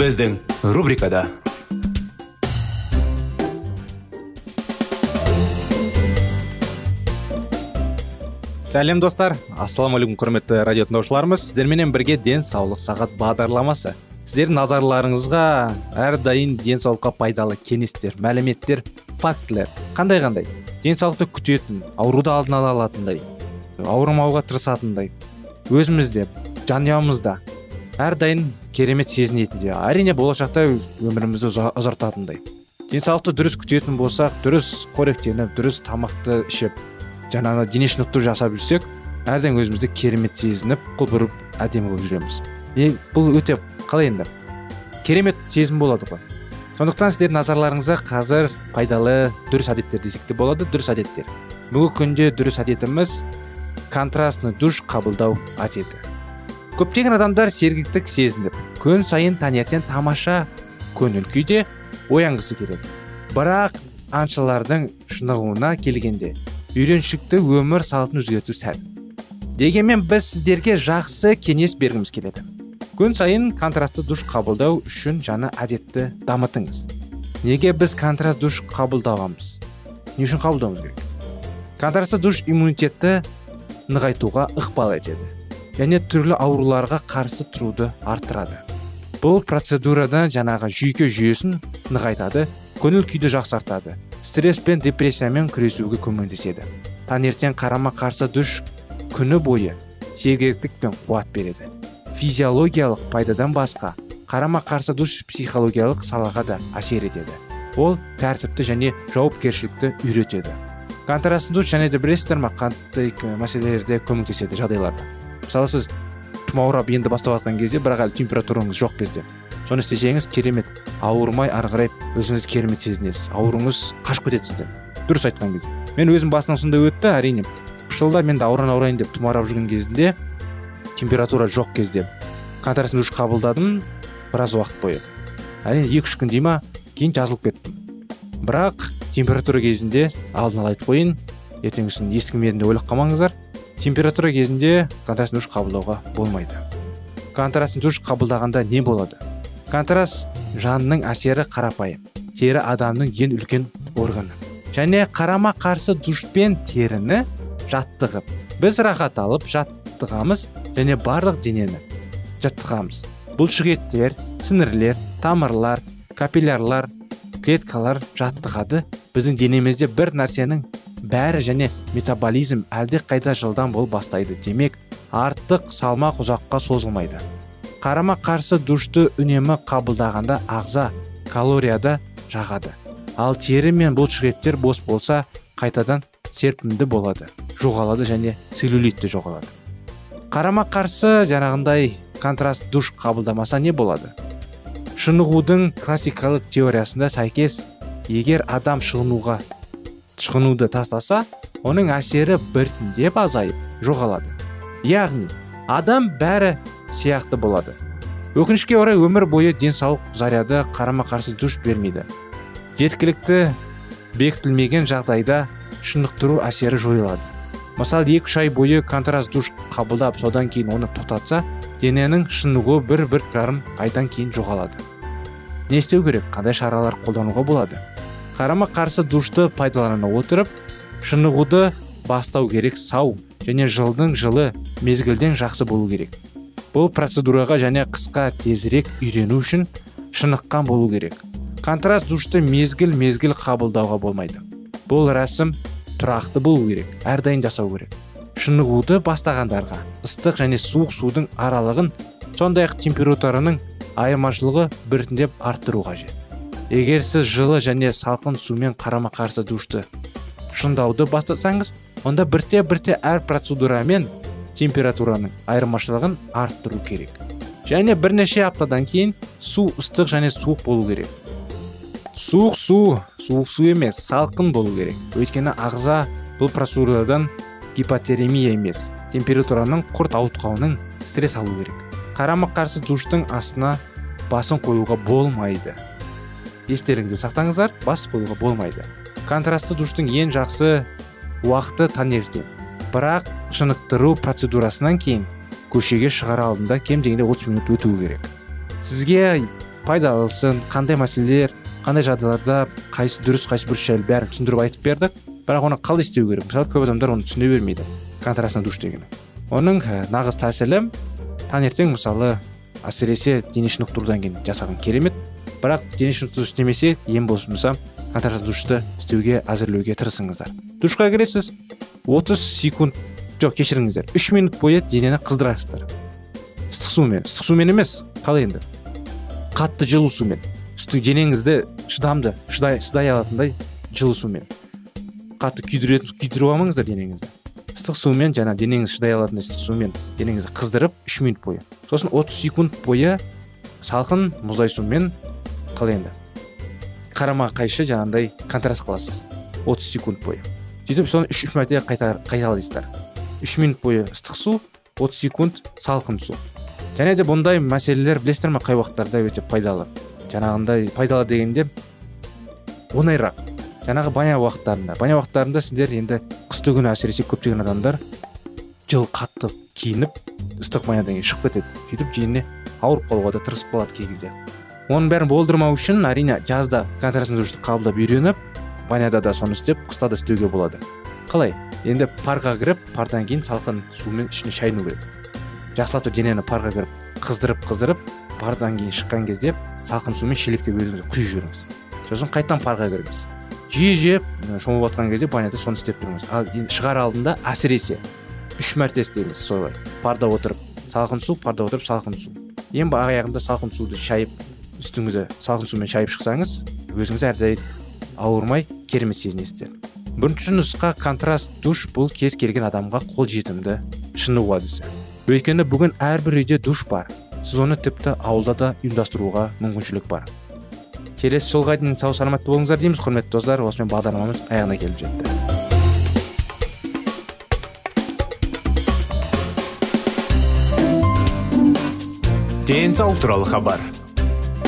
Біздің рубрикада сәлем достар. Ассалаумағалейкум құрметті радио тыңдаушыларымыз сіздерменен бірге денсаулық сағат бағдарламасы. Сіздердің назарларыңызға әрдайым денсаулыққа пайдалы кеңестер мәліметтер фактілер қандай қандай? Денсаулықты күтетін ауруды алдын ала алатындай ауырмауға тырысатындай. Өзімізде жанұямызда әрдайым керемет сезінетіндей әрине болашақта өмірімізді ұзартатындай. Денсаулықты дұрыс күтетін болсақ дұрыс қоректеніп дұрыс тамақты ішіп жаңағы дене шынықтыру жасап жүрсек әрдайым өзімізді керемет сезініп құлпырып әдемі болып жүреміз. И бұл өте қалай енді? Керемет сезім болады ғой. Сондықтан сіздердің назарларыңызға қазір пайдалы дұрыс әдеттер десек те болады дұрыс әдеттер. Бүгінгі күнде дұрыс әдетіміз контрастный душ қабылдау әдеті. Көптеген адамдар сергектік сезініп күн сайын таңертең тамаша көңіл күйде оянғысы келеді. Бірақ аңшылардың шынығуына келгенде үйреншікті өмір салтын өзгерту сәл. Дегенмен біз сіздерге жақсы кеңес бергіміз келеді. Күн сайын контрастты душ қабылдау үшін жаңа әдетті дамытыңыз. Неге біз контраст душ қабылдағанбыз не үшін қабылдауымыз керек? Контрастты душ иммунитетті нығайтуға ықпал етеді. Және түрлі ауруларға қарсы тұруды арттырады. Бұл процедурада жаңағы жүйке жүйесін нығайтады көңіл күйді жақсартады стресс пен депрессиямен күресуге көмектеседі. Таңертең қарама қарсы душ күні бойы сергектік пен қуат береді. Физиологиялық пайдадан басқа қарама қарсы душ психологиялық салаға да әсер етеді. Ол тәртіпті және жауапкершілікті үйретеді. Контрастты душ және де білесіздер ма қандай мәселелерде көмектеседі жағдайларда? Мысалы сіз тұмаурап енді бастап жатқан кезде бірақ әлі температураңыз жоқ кезде соны істесеңіз керемет. Ауырмай ары қарай өзіңіз керемет сезінесіз. Ауруыңыз қашып кетеді сізден дұрыс айтқан кезде. Мен өзім басынан сондай өтті әрине. Жылда мен де ауырайын деп тұмарап жүрген кезінде температура жоқ кезде контрастный душ қабылдадым біраз уақыт бойы. Әрине екі үш күн дей ма кейін жазылып кеттім. Бірақ температура кезінде алдын ала айтып қояйын ертеңгісін деп ойлап қалмаңыздар. Температура кезінде контрастный душ қабылдауға болмайды. Контрастный душ қабылдағанда не болады? Контраст жанның әсері қарапайым тері адамның ең үлкен органы. Және қарама қарсы душпен теріні жаттығып біз рахат алып жаттығамыз және барлық денені жаттығамыз. Бұлшықеттер сіңірлер тамырлар капиллярлар клеткалар жаттығады. Біздің денемізде бір нәрсенің бәрі және метаболизм әлде қайда жылдам бол бастайды. Демек артық салмақ ұзаққа созылмайды. Қарама қарсы душты үнемі қабылдағанда ағза калорияда жағады. Ал тері мен бұлшықеттер бос болса қайтадан серпімді болады жоғалады және целлюлит те жоғалады. Қарама қарсы жаңағындай контраст душ қабылдамаса не болады? Шынығудың классикалық теориясында сәйкес егер адам шығынуға шығынуды тастаса оның әсері біртіндеп азайып жоғалады. Яғни адам бәрі сияқты болады. Өкінішке орай өмір бойы денсаулық заряды қарама қарсы душ бермейді. Жеткілікті бекітілмеген жағдайда шынықтыру әсері жойылады. Мысалы екі үш ай бойы контраст душ қабылдап содан кейін оны тоқтатса дененің шынығуы бір бір жарым айдан кейін жоғалады. Не істеу керек қандай шаралар қолдануға болады? Қарама қарсы душты пайдалана отырып шынығуды бастау керек сау және жылдың жылы мезгілден жақсы болу керек. Бұл процедураға және қысқа тезірек үйрену үшін шыныққан болу керек. Контраст душты мезгіл мезгіл қабылдауға болмайды. Бұл рәсім тұрақты болу керек әрдайым жасау керек. Шынығуды бастағандарға ыстық және суық судың аралығын сондай ақ температураның айырмашылығы біртіндеп арттыру қажет. Егер сіз жылы және салқын сумен қарама қарсы душты шыңдауды бастасаңыз онда бірте бірте әр процедурамен температураның айырмашылығын арттыру керек. Және бірнеше аптадан кейін су ыстық және суық болу керек. Суық су суық су емес салқын болу керек. Өйткені ағза бұл процедурадан гипотермия емес температураның құрт ауытқуының стресс алу керек. Қарама қарсы душтың астына басын қоюға болмайды. Естеріңізде сақтаңыздар бас қоюға болмайды. Контрастты душтың ең жақсы уақыты таңертең. Бірақ шынықтыру процедурасынан кейін көшеге шығар алдында кем дегенде 30 минут өтуі керек. Сізге пайдалысын қандай мәселелер қандай жағдайларда қайсы дұрыс қайсы бұрыс жайлы бәрін түсіндіріп айтып бердік. Бірақ оны қалай істеу керек? Мысалы көп адамдар оны түсіне бермейді контрастный душ деген оның нағыз тәсілі таңертең мысалы әсіресе дене шынықтырудан кейін жасаған керемет бірақ дене шынықтыру істемесе ем болмаса контрастный душты істеуге әзірлеуге тырысыңыздар. Душқа кіресіз 30 секунд жоқ кешіріңіздер үш минут бойы денені қыздырасыздар. Ыстық сумен ыстық сумен емес қалай енді? Қатты жылы сумен. Денеңізді шыдамды шыдай, шыдай алатындай жылы сумен. Қатты күйдіретін күйдіріп алмаңыздар денеңізді. Ыстық сумен жаңа денеңіз шыдай алатындай ыстық сумен денеңізді қыздырып үш минут бойы. Сосын 30 секунд бойы салқын мұздай сумен қалай енді. Қарама қайшы жаңағындай контраст қыласыз. 30 секунд бойы. Сөйтіп соны үш мәрте қайталайсыздар. Үш минут бойы ыстық су 30 секунд салқын су. Және де бұндай мәселелер білесіздер ма қай уақыттарда өте пайдалы? Жаңағындай пайдалы дегенде оңайырақ. Жаңағы баня уақыттарында. Баня уақыттарында сіздер енді күні әсіресе көптеген адамдар жыл қатты киініп ыстық банядан кейін шығып кетеді. Сөйтіп жиіне ауырып қалуға да тырысып қалады кей кезде. Оның бәрін болдырмау үшін әрине жазда контрастный душты қабылдап үйреніп баняда да соны істеп қыста да істеуге болады. Қалай? Енді парға кіріп пардан кейін салқын сумен ішіне шайыну керек жақсылап денені парға кіріп қыздырып қыздырып пардан кейін шыққан кезде салқын сумен шелектеп өзіңіз құйып жіберіңіз. Сосын қайтадан парға кіріңіз. Жиі жеп шомылып жатқан кезде баняда соны істеп тұрыңыз. Ал енді шығар алдында әсіресе үш мәрте істеңіз солай. Парда отырып салқын су парда отырып салқын су. Ең аяғында салқын суды шайып үстіңізді салқын сумен шайып шықсаңыз өзіңіз әрдайым ауырмай керемет сезінесіздер. Бірінші нұсқа контраст душ бұл кез келген адамға қол жетімді шыны әдісі өйткені бүгін әрбір үйде душ бар. Сіз оны тіпті ауылда да ұйымдастыруға мүмкіншілік бар. Келесі жолға дейін сау саламатты болыңыздар дейміз құрметті достар. Осымен бағдарламамыз аяғына келіп жетті. Денсаулық туралы хабар.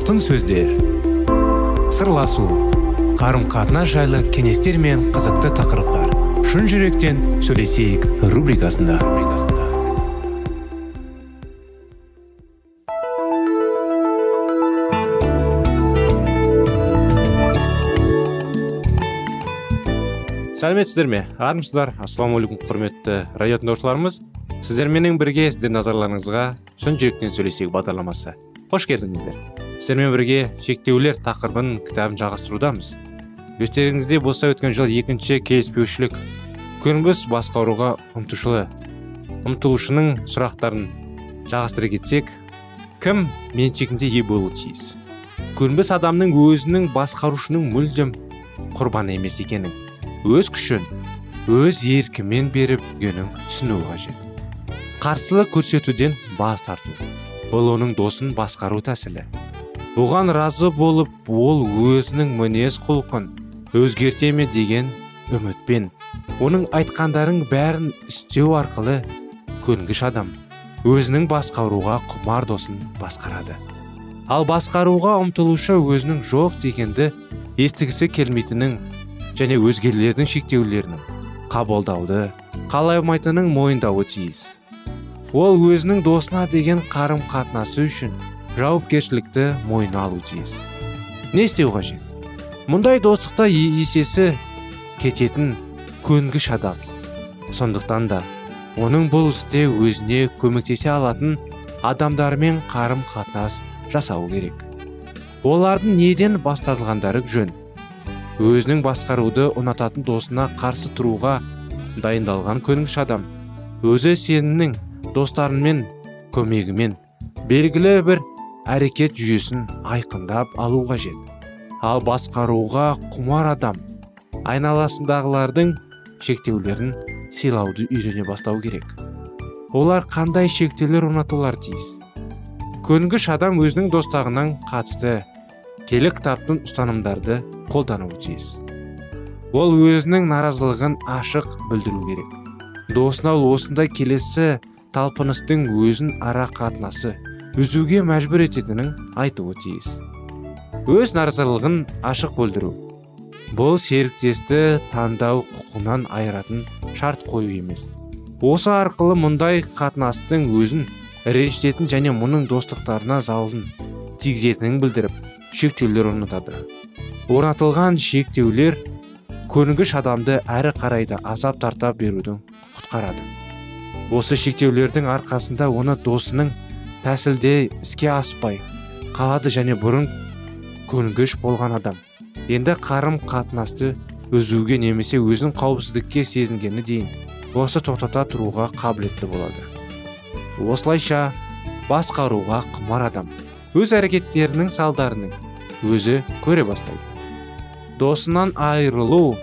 Алтын сөздер. Сырласу қарым қатынас жайлы кеңестер мен қызықты тақырыптар. Шын жүректен сөйлесейік рубрикасында. Сәлеметсіздер ме? Армысыздар ассалаумағалейкум құрметті радио тыңдаушыларымыз. Сіздерменен бірге сіздер назарларыңызға шын жүректен сөйлесейік бағдарламасы. Қош келдіңіздер. Сіздермен бірге шектеулер тақырыбын кітабын жалғастырудамыз. Естеріңізде болса өткен жыл екінші келіспеушілік көнбіс басқаруға ұмтышылы ұмтылушының сұрақтарын жалғастыра кетсек кім меншігінде ие болуы тиіс? Көнбіс адамның өзінің басқарушының мүлдем құрбаны емес екенін өз күшін өз еркімен беріп жүргенін түсінуі қажет. Қарсылық көрсетуден бас тарту. Бұл оның досын басқару тәсілі. Бұған разы болып ол өзінің мінез құлқын өзгерте ме деген үмітпен оның айтқандарын бәрін істеу арқылы көнгіш адам өзінің басқаруға құмар досын басқарады. Ал басқаруға ұмтылушы өзінің жоқ дегенді естігісі келмейтінін және өзгелердің шектеулерінің қабылдауды қаламайтынын мойындауы тиіс. Ол өзінің досына деген қарым қатынасы үшін жауапкершілікті мойнына алу тиіс. Не істеу қажет. Мұндай достықта есесі кететін көнгіш адам. Сондықтан да оның бұл істе өзіне көмектесе алатын адамдармен қарым қатынас жасау керек. Олардың неден басталғандары жөн. Өзінің басқаруды ұнататын досына қарсы тұруға дайындалған көнгіш адам өзі сенінің достарымен көмегімен белгілі бір әрекет жүйесін айқындап алу қажет. Ал басқаруға құмар адам айналасындағылардың шектеулерін сыйлауды үйрене бастау керек. Олар қандай шектеулер орнатулар тиіс? Көнгіш адам өзінің достарынан қатысты келі кітаптың ұстанымдарды қолдануы тиіс. Ол өзінің наразылығын ашық білдіру керек. Досына осындай келесі талпыныстың өзін ара қатынасы үзуге мәжбүр ететінін айтуы тиіс. Өз наразылығын ашық білдіру. Бұл серіктесті таңдау құқығынан айыратын шарт қою емес. Осы арқылы мұндай қатынастың өзін ренжітетін және мұның достықтарына залын тигізетінін білдіріп шектеулер орнатады. Орнатылған шектеулер көнгіш адамды әрі қарайда азап тарта берудің құтқарады. Осы шектеулердің арқасында оны досының тәсілде іске аспай қалады және бұрын көнгіш болған адам. Енді қарым қатынасты үзуге немесе өзін қауіпсіздікке сезінгені дейін осы тоқтата тұруға қабілетті болады. Осылайша басқаруға құмар адам өз әрекеттерінің салдарының өзі көре бастайды. Досынан айырылу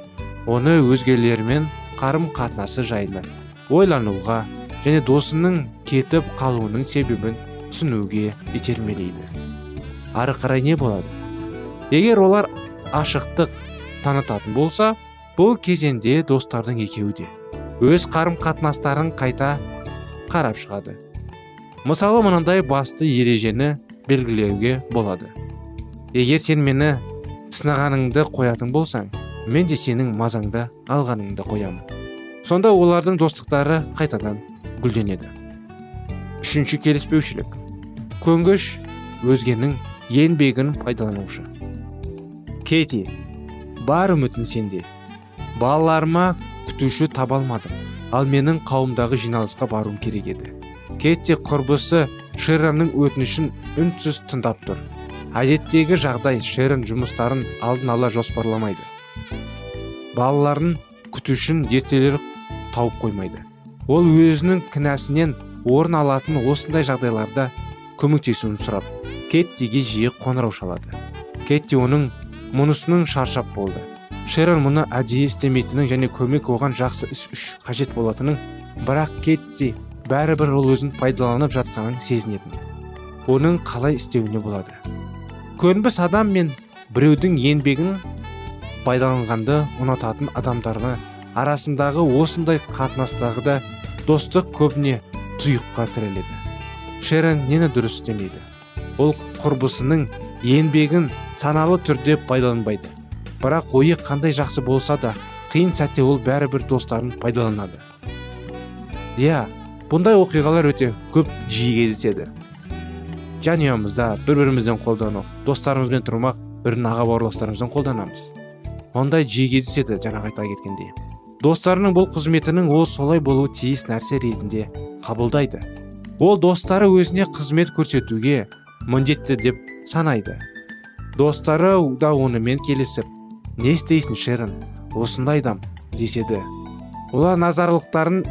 оны өзгелермен қарым қатынасы жайлы ойлануға және досының кетіп қалуының себебін түсінуге итермелейді ары қарай не болады егер олар ашықтық танытатын болса бұл кезеңде достардың екеуі де өз қарым қатынастарын қайта қарап шығады мысалы мынандай басты ережені белгілеуге болады егер сен мені сынағаныңды қоятын болсаң мен де сенің мазаңды алғаныңды қоямын сонда олардың достықтары қайтадан гүлденеді үшінші келіспеушілік көнгіш өзгенің еңбегін пайдаланушы. Кети бар үмітім сенде. Балаларыма күтуші таба алмадым. Ал менің қауымдағы жиналысқа баруым керек еді. Кетти құрбысы шеронның өтінішін үнсіз тыңдап тұр. Әдеттегі жағдай шерон жұмыстарын алдын ала жоспарламайды. Балаларын күтушін ертелер тауып қоймайды. Ол өзінің кінәсінен орын алатын осындай жағдайларда көмектесуін сұрап кеттиге жиі қоңырау шалады. Кетти оның мұнысының шаршап болды. Шерон мұны әдейі істемейтінін және көмек оған жақсы іс үш қажет болатынын бірақ кетти бәрібір ол өзін пайдаланып жатқанын сезінетін. Оның қалай істеуіне болады. Көнбіс адам мен біреудің еңбегін пайдаланғанды ұнататын адамдарға арасындағы осындай қатынастағы да достық көбіне тұйыққа тіреледі. Шерон нені дұрыс істемейді? Ол құрбысының еңбегін саналы түрде пайдаланбайды. Бірақ ойы қандай жақсы болса да қиын сәтте ол бәрібір достарын пайдаланады. Иә бұндай оқиғалар өте көп жиі кездеседі. Жанұямызда бір бірімізден қолдану достарымызбен тұрмақ бірін аға бауырластарымыздан қолданамыз. Ондай жиі кездеседі жаңағы айта кеткендей достарының бұл қызметінің ол солай болуы тиіс нәрсе ретінде қабылдайды. Ол достары өзіне қызмет көрсетуге міндетті деп санайды. Достары да онымен келісіп не істейсің шерон осындай адам деседі. Олар назарлықтарын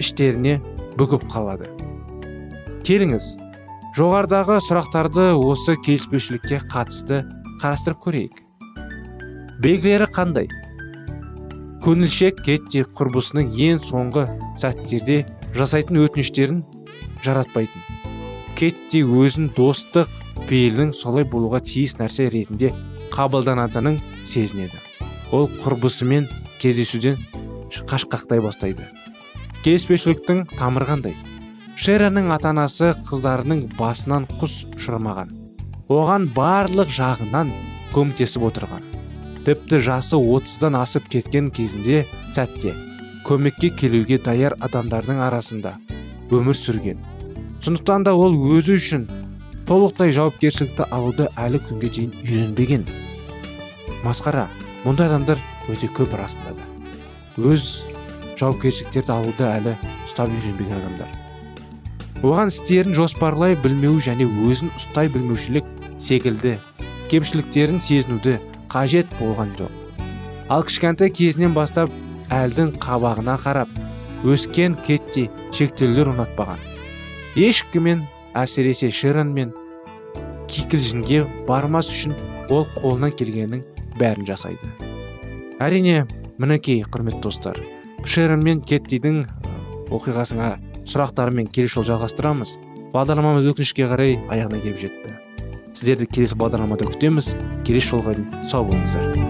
іштеріне бүгіп қалады. Келіңіз жоғарыдағы сұрақтарды осы келіспеушілікке қатысты қарастырып көрейік. Белгілері қандай? Көңілшек кетти құрбысының ең соңғы сәттерде жасайтын өтініштерін жаратпайтын. Кетти өзін достық пейілдің солай болуға тиіс нәрсе ретінде қабылданатынын сезінеді. Ол құрбысымен кездесуден қашқақтай бастайды. Келіспеушіліктің тамырғандай шераның ата анасы қыздарының басынан құс ұшырмаған. Оған барлық жағынан көмектесіп отырған. Тіпті жасы отыздан асып кеткен кезінде сәтте көмекке келуге даяр адамдардың арасында өмір сүрген. Сондықтан да ол өзі үшін толықтай жауапкершілікті алуды әлі күнге дейін үйренбеген. Масқара мұндай адамдар өте көп расында да өз жауапкершіліктерді алуды әлі ұстап үйренбеген адамдар. Оған істерін жоспарлай білмеу және өзін ұстай білмеушілік секілді кемшіліктерін сезінуді қажет болған жоқ. Ал кішкентай кезінен бастап әлдің қабағына қарап өскен кетти шектеулер ұнатпаған. Ешкіммен әсіресе шерон мен кикілжіңге бармас үшін ол қолынан келгеннің бәрін жасайды. Әрине мінекей құрметті достар шерон мен кеттидің оқиғасына сұрақтарымен келесі жолы жалғастырамыз. Бағдарламамыз өкінішке қарай аяғына келіп жетті. Сіздерді келесі бағдарламада күтеміз. Келесі жолға сау болыңыздар.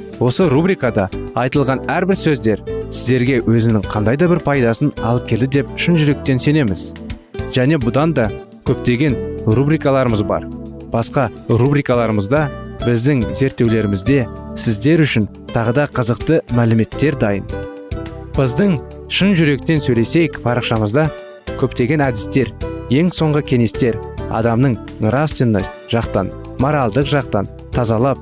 осы рубрикада айтылған әрбір сөздер сіздерге өзінің қандай да бір пайдасын алып келді деп шын жүректен сенеміз. Және бұдан да көптеген рубрикаларымыз бар. Басқа рубрикаларымызда біздің зерттеулерімізде сіздер үшін тағы да қызықты мәліметтер дайын. Біздің шын жүректен сөйлесейік парақшамызда көптеген әдістер ең соңғы кеңестер адамның нравственность жақтан моральдық жақтан тазалап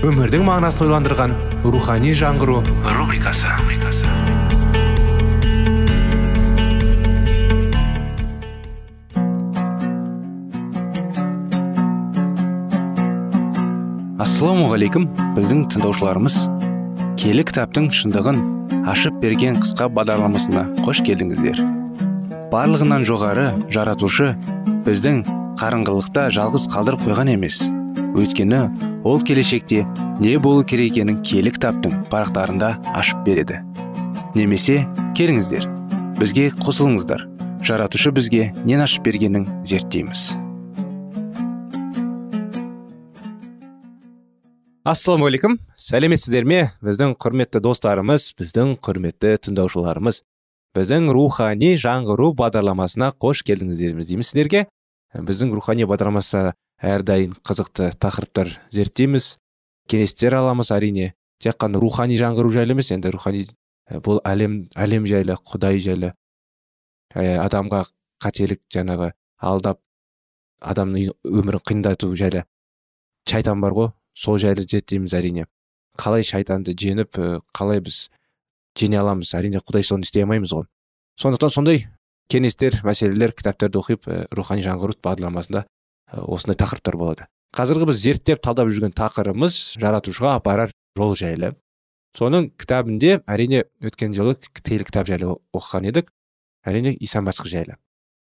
өмірдің мағынасын ойландырған рухани жаңғыру. Рубрикасы. Ассалаумағалейкум біздің тыңдаушыларымыз. Келі кітаптың шындығын ашып берген қысқа бағдарламасына қош келдіңіздер. Барлығынан жоғары жаратушы біздің қарыңғылықта жалғыз қалдырып қойған емес. Өйткені ол келешекте не болу керек екенін киелі кітаптың парақтарында ашып береді. Немесе келіңіздер бізге қосылыңыздар. Жаратушы бізге нен ашып бергенін зерттейміз. Ассалаумағалейкум сәлеметсіздер ме? Біздің құрметті достарымыз біздің құрметті тыңдаушыларымыз біздің рухани жаңғыру бағдарламасына қош келдіңіздер дейміз сіздерге? Біздің рухани бағдарламасы әрдайым қызықты тақырыптар зерттейміз. Кеңестер аламыз әрине тек қана рухани жаңғыру жайлы емес енді рухани бұл әлем әлем жайлы құдай жайлы ә, адамға қателік жаңағы алдап адамның өмірін қиындату жайлы шайтан бар ғой сол жайлы зерттейміз әрине. Қалай шайтанды жеңіп қалай біз жеңе аламыз әрине құдай соны істей алмаймыз ғой. Сондықтан сондай кеңестер мәселелер кітаптарды оқып рухани жаңғыру бағдарламасында осындай тақырыптар болады. Қазіргі біз зерттеп талдап жүрген тақырыбымыз жаратушыға апарар жол жайлы. Соның кітабінде әрине өткен жылы киелі кітап жайлы оқыған едік. Әрине иса мәсіх жайлы.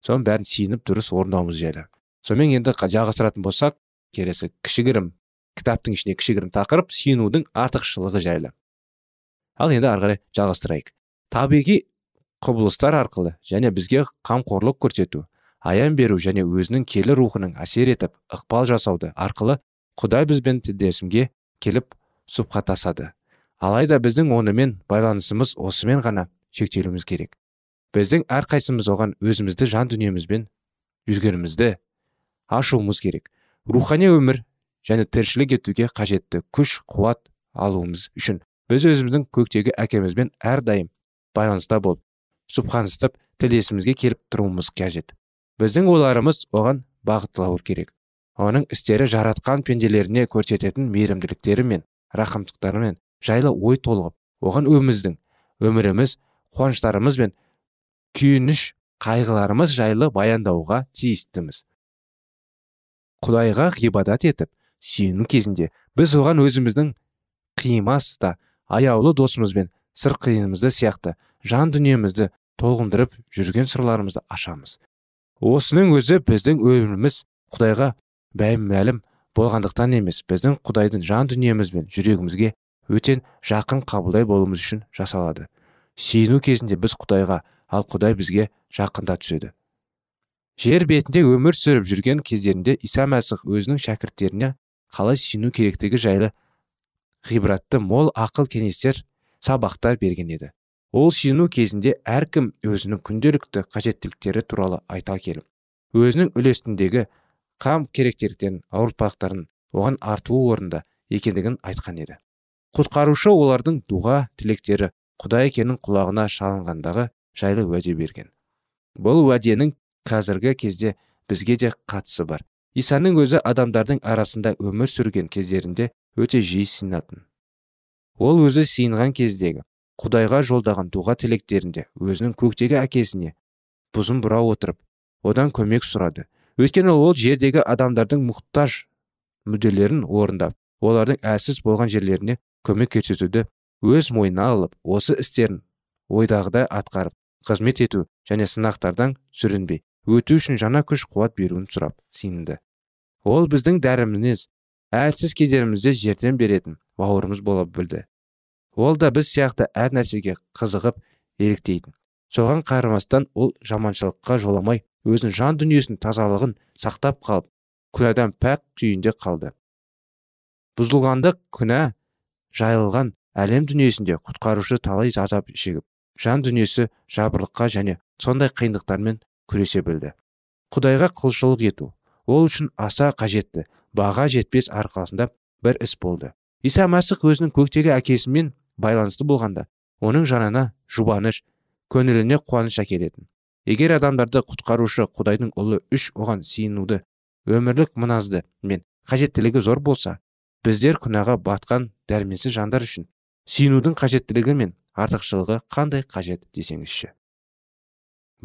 Соның бәрін сиініп дұрыс орындауымыз жайлы. Сонымен енді жалғастыратын болсақ келесі кішігірім кітаптың ішінде кішігірім тақырып сүйінудің артықшылығы жайлы. Ал енді ары қарай жалғастырайық. Табиғи құбылыстар арқылы және бізге қамқорлық көрсету аян беру және өзінің келі рухының әсер етіп ықпал жасауды арқылы құдай бізбен тілдесімге келіп сұхбаттасады алайда біздің онымен байланысымыз осымен ғана шектелуіміз керек. Біздің әрқайсымыз оған өзімізді жан дүниемізбен жүзгенімізді ашуымыз керек. Рухани өмір және тіршілік етуге қажетті күш қуат алуымыз үшін біз өзіміздің көктегі әкемізбен әрдайым байланыста болып сұбханыстап тілдесімізге келіп тұруымыз қажет. Біздің ойларымыз оған бағытталуы керек. Оның істері жаратқан пенделеріне көрсететін мейірімділіктері мен рахымдықтарымен жайлы ой толғып оған өміздің өміріміз қуаныштарымыз бен күйініш қайғыларымыз жайлы баяндауға тиістіміз. Құдайға ғибадат етіп сүйіну кезінде біз оған өзіміздің қимас та аяулы досымызбен сыр қиынымызды сияқты жан дүниемізді толғындырып жүрген сырларымызды ашамыз. Осының өзі біздің өміріміз құдайға бәймәлім болғандықтан емес. Біздің құдайдың жан дүниеміз бен жүрегімізге өтен жақын қабылдай болуымыз үшін жасалады. Сүйіну кезінде біз құдайға ал құдай бізге жақында түседі. Жер бетінде өмір сүріп жүрген кездерінде иса мәсіх өзінің шәкірттеріне қалай сүйіну керектігі жайлы ғибратты мол ақыл кеңестер сабақтар берген еді. Ол сүйіну кезінде әркім өзінің күнделікті қажеттіліктері туралы айта келіп өзінің үлесіндегі қам керектерден ауыртпалықтарын оған артуы орында екендігін айтқан еді. Құтқарушы олардың дұға тілектері құдай екенін құлағына шалынғандағы жайлы уәде берген. Бұл уәденің қазіргі кезде бізге де қатысы бар. Исаның өзі адамдардың арасында өмір сүрген кездерінде өте жиі сыйынатын ол өзі сыйынған кездегі құдайға жолдаған дұға тілектерінде өзінің көктегі әкесіне бұзын бұра отырып одан көмек сұрады. Өйткені ол жердегі адамдардың мұқтаж мүдделерін орындап олардың әлсіз болған жерлеріне көмек көрсетуді өз мойнына алып осы істерін ойдағыдай атқарып қызмет ету және сынақтардан сүрінбей өту үшін жаңа күш қуат беруін сұрап сиынды ол біздің дәрімінез әлсіз кездерімізде жерден беретін бауырымыз бола білді. Ол да біз сияқты әр нәрсеге қызығып еліктейтін. Соған қарамастан ол жаманшылыққа жоламай өзінің жан дүниесінің тазалығын сақтап қалып күнәдан пәк күйінде қалды. Бұзылғандық күнә жайылған әлем дүниесінде құтқарушы талай азап шегіп жан дүниесі жабырлыққа және сондай қиындықтармен күресе білді. Құдайға құлшылық ету ол үшін аса қажетті баға жетпес арқасында бір іс болды. Иса мәсіх өзінің көктегі әкесімен байланысты болғанда оның жанына жұбаныш көңіліне қуаныш әкелетін. Егер адамдарды құтқарушы құдайдың ұлы үш оған сиынуды өмірлік мыназды мен қажеттілігі зор болса біздер күнәға батқан дәрменсіз жандар үшін сүйінудің қажеттілігі мен артықшылығы қандай қажет десеңізші?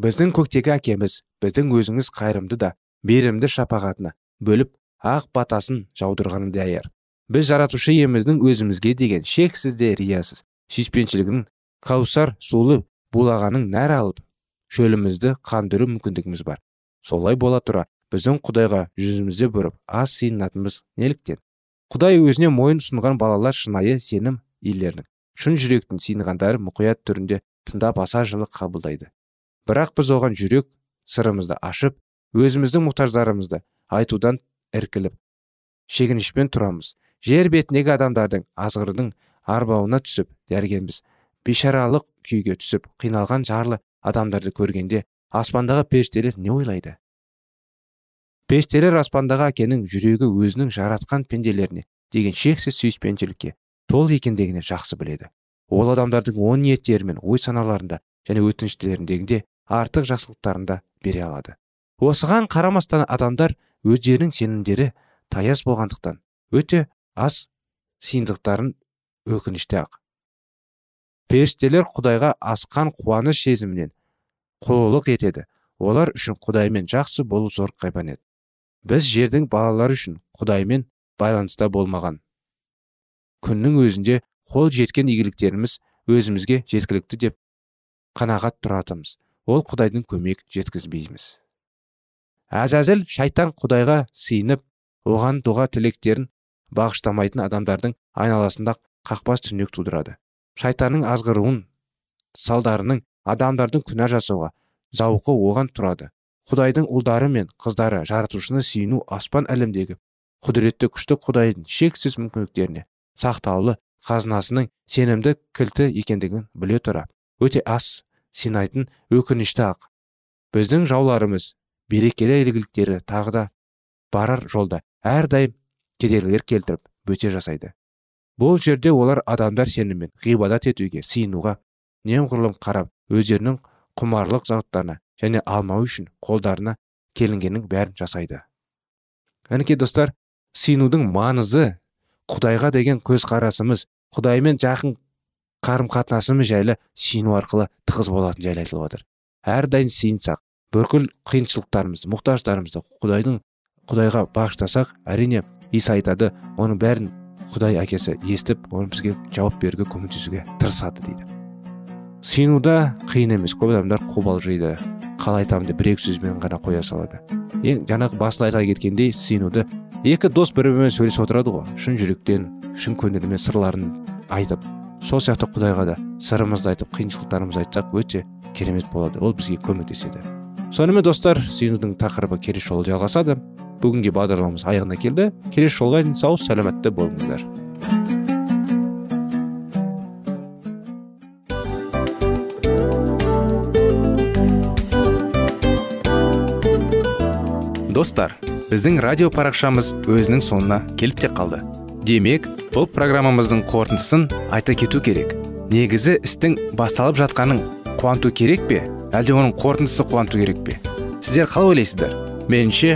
Біздің көктегі әкеміз біздің өзіңіз қайырымды да берімді шапағатына бөліп ақ батасын жаудырғаны даяр біз жаратушы иеміздің өзімізге деген шексіз де риясыз сүйіспеншілігінің каусар сулы булағаның нәр алып шөлімізді қандыру мүмкіндігіміз бар. Солай бола тұра біздің құдайға жүзімізді бұрып аз сыйынатынымыз неліктен? Құдай өзіне мойын ұсынған балалар шынайы сенім иелерінің шын жүректің сыйынғандары мұқият түрінде тыңдап аса жылы қабылдайды. Бірақ біз оған жүрек сырымызды ашып өзіміздің мұқтаждарымызды айтудан іркіліп шегінішпен тұрамыз. Жер бетіндегі адамдардың азғырдың арбауына түсіп дәргенбіз бейшаралық күйге түсіп қиналған жарлы адамдарды көргенде аспандағы періштелер не ойлайды? Періштелер аспандағы әкенің жүрегі өзінің жаратқан пенделеріне деген шексіз сүйіспеншілікке тол екендігіне жақсы біледі. Ол адамдардың ой ниеттері мен ой саналарында және өтініштеріндегінде артық жақсылықтарында бере алады. Осыған қарамастан адамдар өздерінің сенімдері таяз болғандықтан өте аз сиындықтарын өкінішті ақ. Періштелер құдайға асқан қуаныш сезімінен құлылық етеді. Олар үшін құдаймен жақсы болу зор қайбанет. Біз жердің балалары үшін құдаймен байланыста болмаған. Күннің өзінде қол жеткен игіліктеріміз өзімізге жеткілікті деп қанағат тұратымыз ол құдайдың көмек жеткізбейміз. Әзәзіл шайтан құдайға сыйынып оған дұға тілектерін бағыштамайтын адамдардың айналасында қақпас түнек тудырады. Шайтанның азғыруын салдарының адамдардың күнә жасауға зауқы оған тұрады. Құдайдың ұлдары мен қыздары жаратушыны сүйіну аспан әлемдегі құдіретті күшті құдайдың шексіз мүмкіндіктеріне сақтаулы қазынасының сенімді кілті екендігін біле тұра. Өте аз синайтын өкінішті ақ. Біздің жауларымыз берекелі игіліктері тағы да барар жолда. Әрдайым кедергілер келтіріп бөте жасайды. Бұл жерде олар адамдар сеніммен ғибадат етуге сыйынуға немғұрлым қарап өздерінің құмарлық заттарына және алмау үшін қолдарына келінгеннің бәрін жасайды. Мінекей достар сыйынудың маңызы құдайға деген көзқарасымыз құдаймен жақын қарым қатынасымыз жайлы сүйіну арқылы тығыз болатын жайлы айтылып отыр. Әрдайым сыйынсақ бүкіл қиыншылықтарымызды мұқтаждарымызды құдайдың құдайға бағыштасақ әрине иса айтады оның бәрін құдай әкесі естіп оны бізге жауап беруге көмектесуге тырысады дейді. Сүйінуда қиын емес көп адамдар қобалжиды қалай айтамын деп бір екі сөзбен ғана қоя салады. Ең жаңағы басында айта кеткендей сүйінуді екі дос бір бірімен сөйлесіп отырады ғой шын жүректен шын көңілімен сырларын айтып. Сол сияқты құдайға да сырымызды айтып қиыншылықтарымызды айтсақ өте керемет болады ол бізге көмектеседі. Сонымен достар сүйінудің тақырыбы келесі жолы жалғасады. Бүгінге бағдарламамыз аяғына келді келесі жолға дейін сау сәлеметті болыңыздар достар біздің радио парақшамыз өзінің соңына келіп те қалды демек бұл программамыздың қорытындысын айта кету керек негізі істің басталып жатқанын қуанту керек пе әлде оның қорытындысы қуанту керек пе сіздер қалай ойлайсыздар меніңше